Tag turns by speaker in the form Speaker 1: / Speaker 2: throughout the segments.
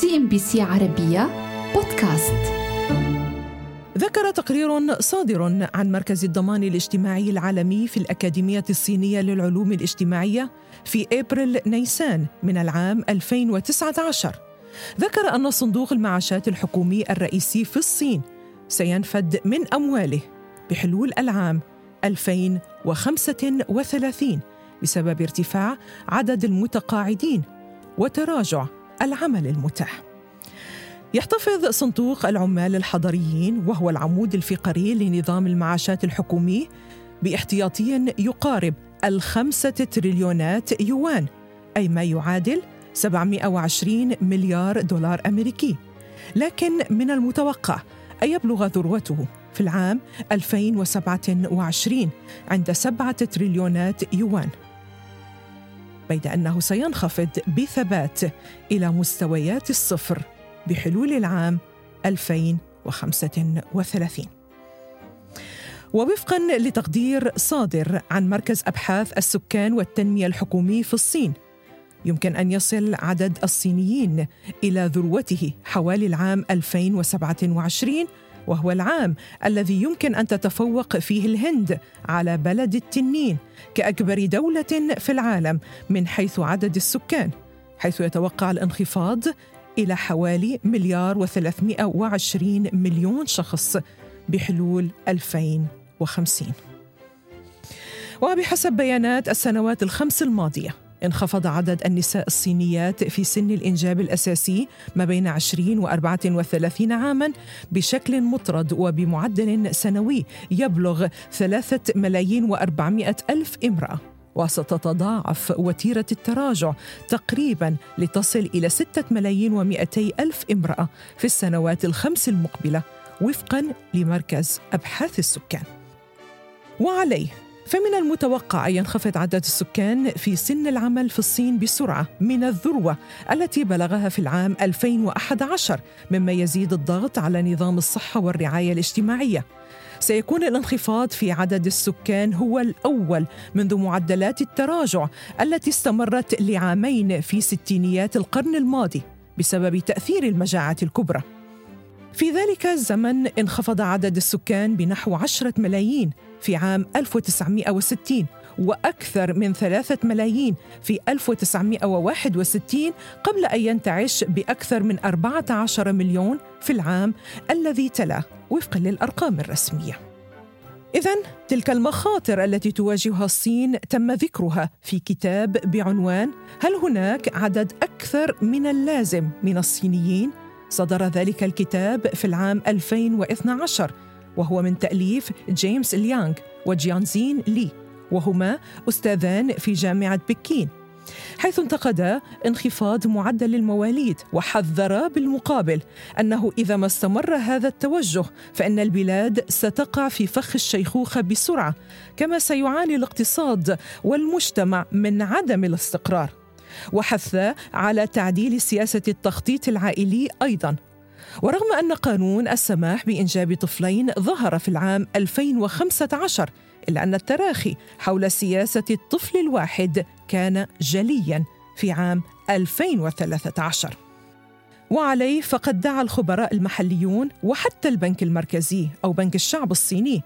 Speaker 1: CNBC عربية بودكاست.
Speaker 2: ذكر تقرير صادر عن مركز الضمان الاجتماعي العالمي في الأكاديمية الصينية للعلوم الاجتماعية في أبريل نيسان من العام 2019 ذكر أن صندوق المعاشات الحكومي الرئيسي في الصين سينفد من أمواله بحلول العام 2035 بسبب ارتفاع عدد المتقاعدين وتراجع العمل المتاح. يحتفظ صندوق العمال الحضريين وهو العمود الفقري لنظام المعاشات الحكومي باحتياطي يقارب الخمسة تريليونات يوان أي ما يعادل 720 مليار دولار أمريكي. لكن من المتوقع أن يبلغ ذروته في العام 2027 عند 7 تريليونات يوان. بيد أنه سينخفض بثبات إلى مستويات الصفر بحلول العام 2035 ووفقا لتقدير صادر عن مركز أبحاث السكان والتنمية الحكومي في الصين يمكن أن يصل عدد الصينيين إلى ذروته حوالي العام 2027 وهو العام الذي يمكن أن تتفوق فيه الهند على بلد التنين كأكبر دولة في العالم من حيث عدد السكان حيث يتوقع الانخفاض إلى حوالي مليار و320 مليون شخص بحلول 2050 وبحسب بيانات السنوات الخمس الماضية انخفض عدد النساء الصينيات في سن الإنجاب الأساسي ما بين 20 و 34 عاما بشكل مطرد وبمعدل سنوي يبلغ 3 ملايين و 400 ألف امرأة. وستتضاعف وتيرة التراجع تقريبا لتصل إلى ستة ملايين ومئتي ألف امرأة في السنوات الخمس المقبلة وفقا لمركز أبحاث السكان. وعليه فمن المتوقع أن ينخفض عدد السكان في سن العمل في الصين بسرعة من الذروة التي بلغها في العام 2011 مما يزيد الضغط على نظام الصحة والرعاية الاجتماعية. سيكون الانخفاض في عدد السكان هو الأول منذ معدلات التراجع التي استمرت لعامين في ستينيات القرن الماضي بسبب تأثير المجاعة الكبرى. في ذلك الزمن انخفض عدد السكان بنحو عشرة ملايين في عام 1960 وأكثر من ثلاثة ملايين في 1961 قبل أن ينتعش بأكثر من 14 مليون في العام الذي تلاه وفقا للأرقام الرسمية إذا تلك المخاطر التي تواجهها الصين تم ذكرها في كتاب بعنوان هل هناك عدد أكثر من اللازم من الصينيين؟ صدر ذلك الكتاب في العام 2012 وهو من تأليف جيمس ليانغ وجيانزين لي وهما أستاذان في جامعة بكين. حيث انتقدا انخفاض معدل المواليد وحذر بالمقابل أنه إذا ما استمر هذا التوجه فإن البلاد ستقع في فخ الشيخوخة بسرعة كما سيعاني الاقتصاد والمجتمع من عدم الاستقرار. وحث على تعديل سياسة التخطيط العائلي أيضا. ورغم أن قانون السماح بإنجاب طفلين ظهر في العام 2015 إلا أن التراخي حول سياسة الطفل الواحد كان جليا في عام 2013 وعليه فقد دعا الخبراء المحليون وحتى البنك المركزي أو بنك الشعب الصيني.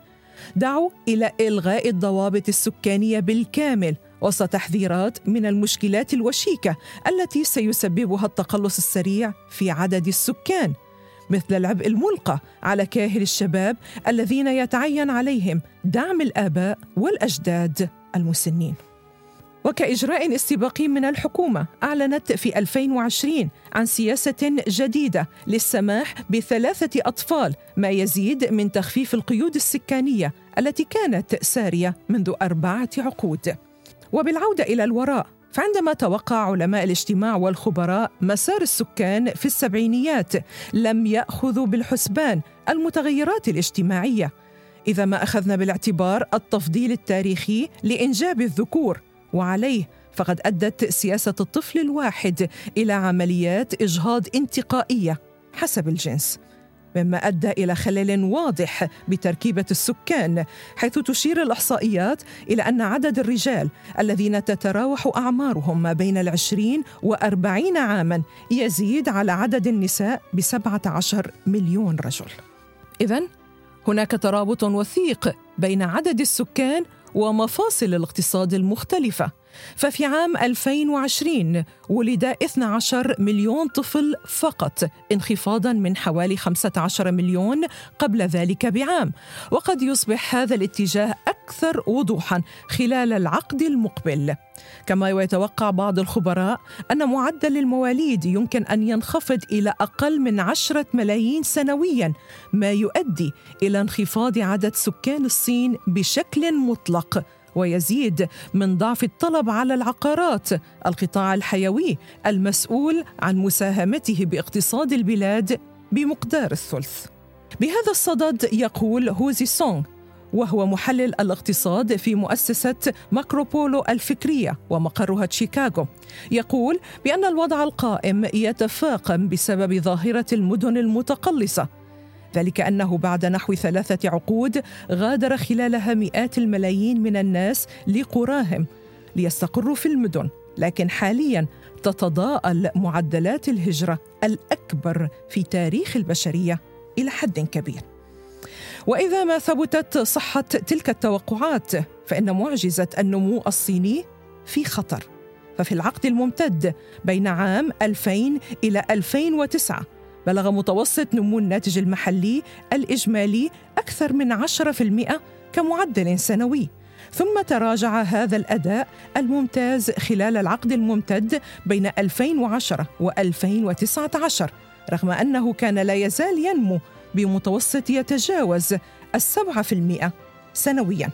Speaker 2: دعوا إلى إلغاء الضوابط السكانية بالكامل وسط تحذيرات من المشكلات الوشيكة التي سيسببها التقلص السريع في عدد السكان. مثل العبء الملقى على كاهل الشباب الذين يتعين عليهم دعم الآباء والأجداد المسنين. وكإجراء استباقي من الحكومة أعلنت في 2020 عن سياسة جديدة للسماح بثلاثة أطفال ما يزيد من تخفيف القيود السكانية التي كانت سارية منذ أربعة عقود. وبالعودة إلى الوراء فعندما توقع علماء الاجتماع والخبراء مسار السكان في السبعينيات لم يأخذوا بالحسبان المتغيرات الاجتماعية إذا ما أخذنا بالاعتبار التفضيل التاريخي لإنجاب الذكور وعليه فقد أدت سياسة الطفل الواحد إلى عمليات إجهاض انتقائية حسب الجنس. مما أدى إلى خلل واضح بتركيبة السكان حيث تشير الأحصائيات إلى أن عدد الرجال الذين تتراوح أعمارهم ما بين العشرين وأربعين عاما يزيد على عدد النساء بسبعة عشر مليون رجل. اذا هناك ترابط وثيق بين عدد السكان ومفاصل الاقتصاد المختلفة. ففي عام 2020 ولد 12 مليون طفل فقط انخفاضا من حوالي 15 مليون قبل ذلك بعام. وقد يصبح هذا الاتجاه أكثر وضوحا خلال العقد المقبل. كما يتوقع بعض الخبراء أن معدل المواليد يمكن أن ينخفض إلى أقل من عشرة ملايين سنويا ما يؤدي إلى انخفاض عدد سكان الصين بشكل مطلق. ويزيد من ضعف الطلب على العقارات. القطاع الحيوي المسؤول عن مساهمته باقتصاد البلاد بمقدار الثلث. بهذا الصدد يقول هوزي سونغ وهو محلل الاقتصاد في مؤسسة ماكروبولو الفكرية ومقرها شيكاغو يقول بأن الوضع القائم يتفاقم بسبب ظاهرة المدن المتقلصة ذلك أنه بعد نحو ثلاثة عقود غادر خلالها مئات الملايين من الناس لقراهم ليستقروا في المدن لكن حاليا تتضاءل معدلات الهجرة الأكبر في تاريخ البشرية إلى حد كبير. وإذا ما ثبتت صحه تلك التوقعات فإن معجزة النمو الصيني في خطر. ففي العقد الممتد بين عام 2000 إلى 2009 بلغ متوسط نمو الناتج المحلي الإجمالي أكثر من 10% كمعدل سنوي. ثم تراجع هذا الأداء الممتاز خلال العقد الممتد بين 2010 و2019 رغم أنه كان لا يزال ينمو بمتوسط يتجاوز السبعة في المئة سنوياً.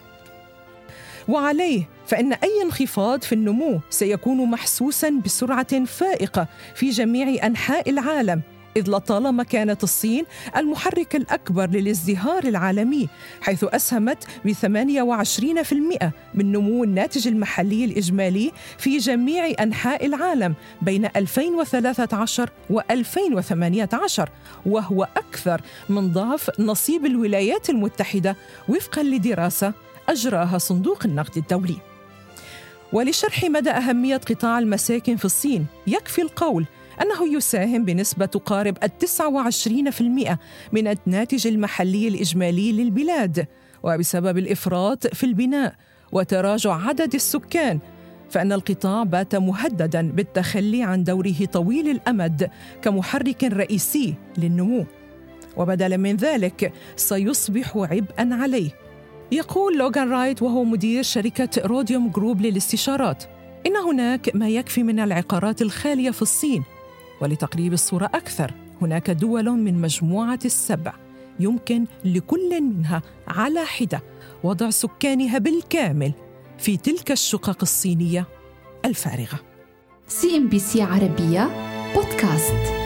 Speaker 2: وعليه فإن أي انخفاض في النمو سيكون محسوسا بسرعة فائقة في جميع أنحاء العالم. إذ لطالما كانت الصين المحرك الأكبر للازدهار العالمي حيث أسهمت ب 28% من نمو الناتج المحلي الإجمالي في جميع أنحاء العالم بين 2013 و 2018 وهو أكثر من ضعف نصيب الولايات المتحدة وفقا لدراسة أجراها صندوق النقد الدولي. ولشرح مدى أهمية قطاع المساكن في الصين يكفي القول أنه يساهم بنسبة تقارب التسعة وعشرين في المئة من الناتج المحلي الإجمالي للبلاد وبسبب الإفراط في البناء وتراجع عدد السكان فإن القطاع بات مهددا بالتخلي عن دوره طويل الأمد كمحرك رئيسي للنمو. وبدلا من ذلك سيصبح عبئا عليه. يقول لوغان رايت وهو مدير شركة Rhodium Group للاستشارات إن هناك ما يكفي من العقارات الخالية في الصين ولتقريب الصورة أكثر هناك دول من مجموعة السبع يمكن لكل منها على حدة وضع سكانها بالكامل في تلك الشقق الصينية الفارغة.
Speaker 1: CNBC عربية بودكاست.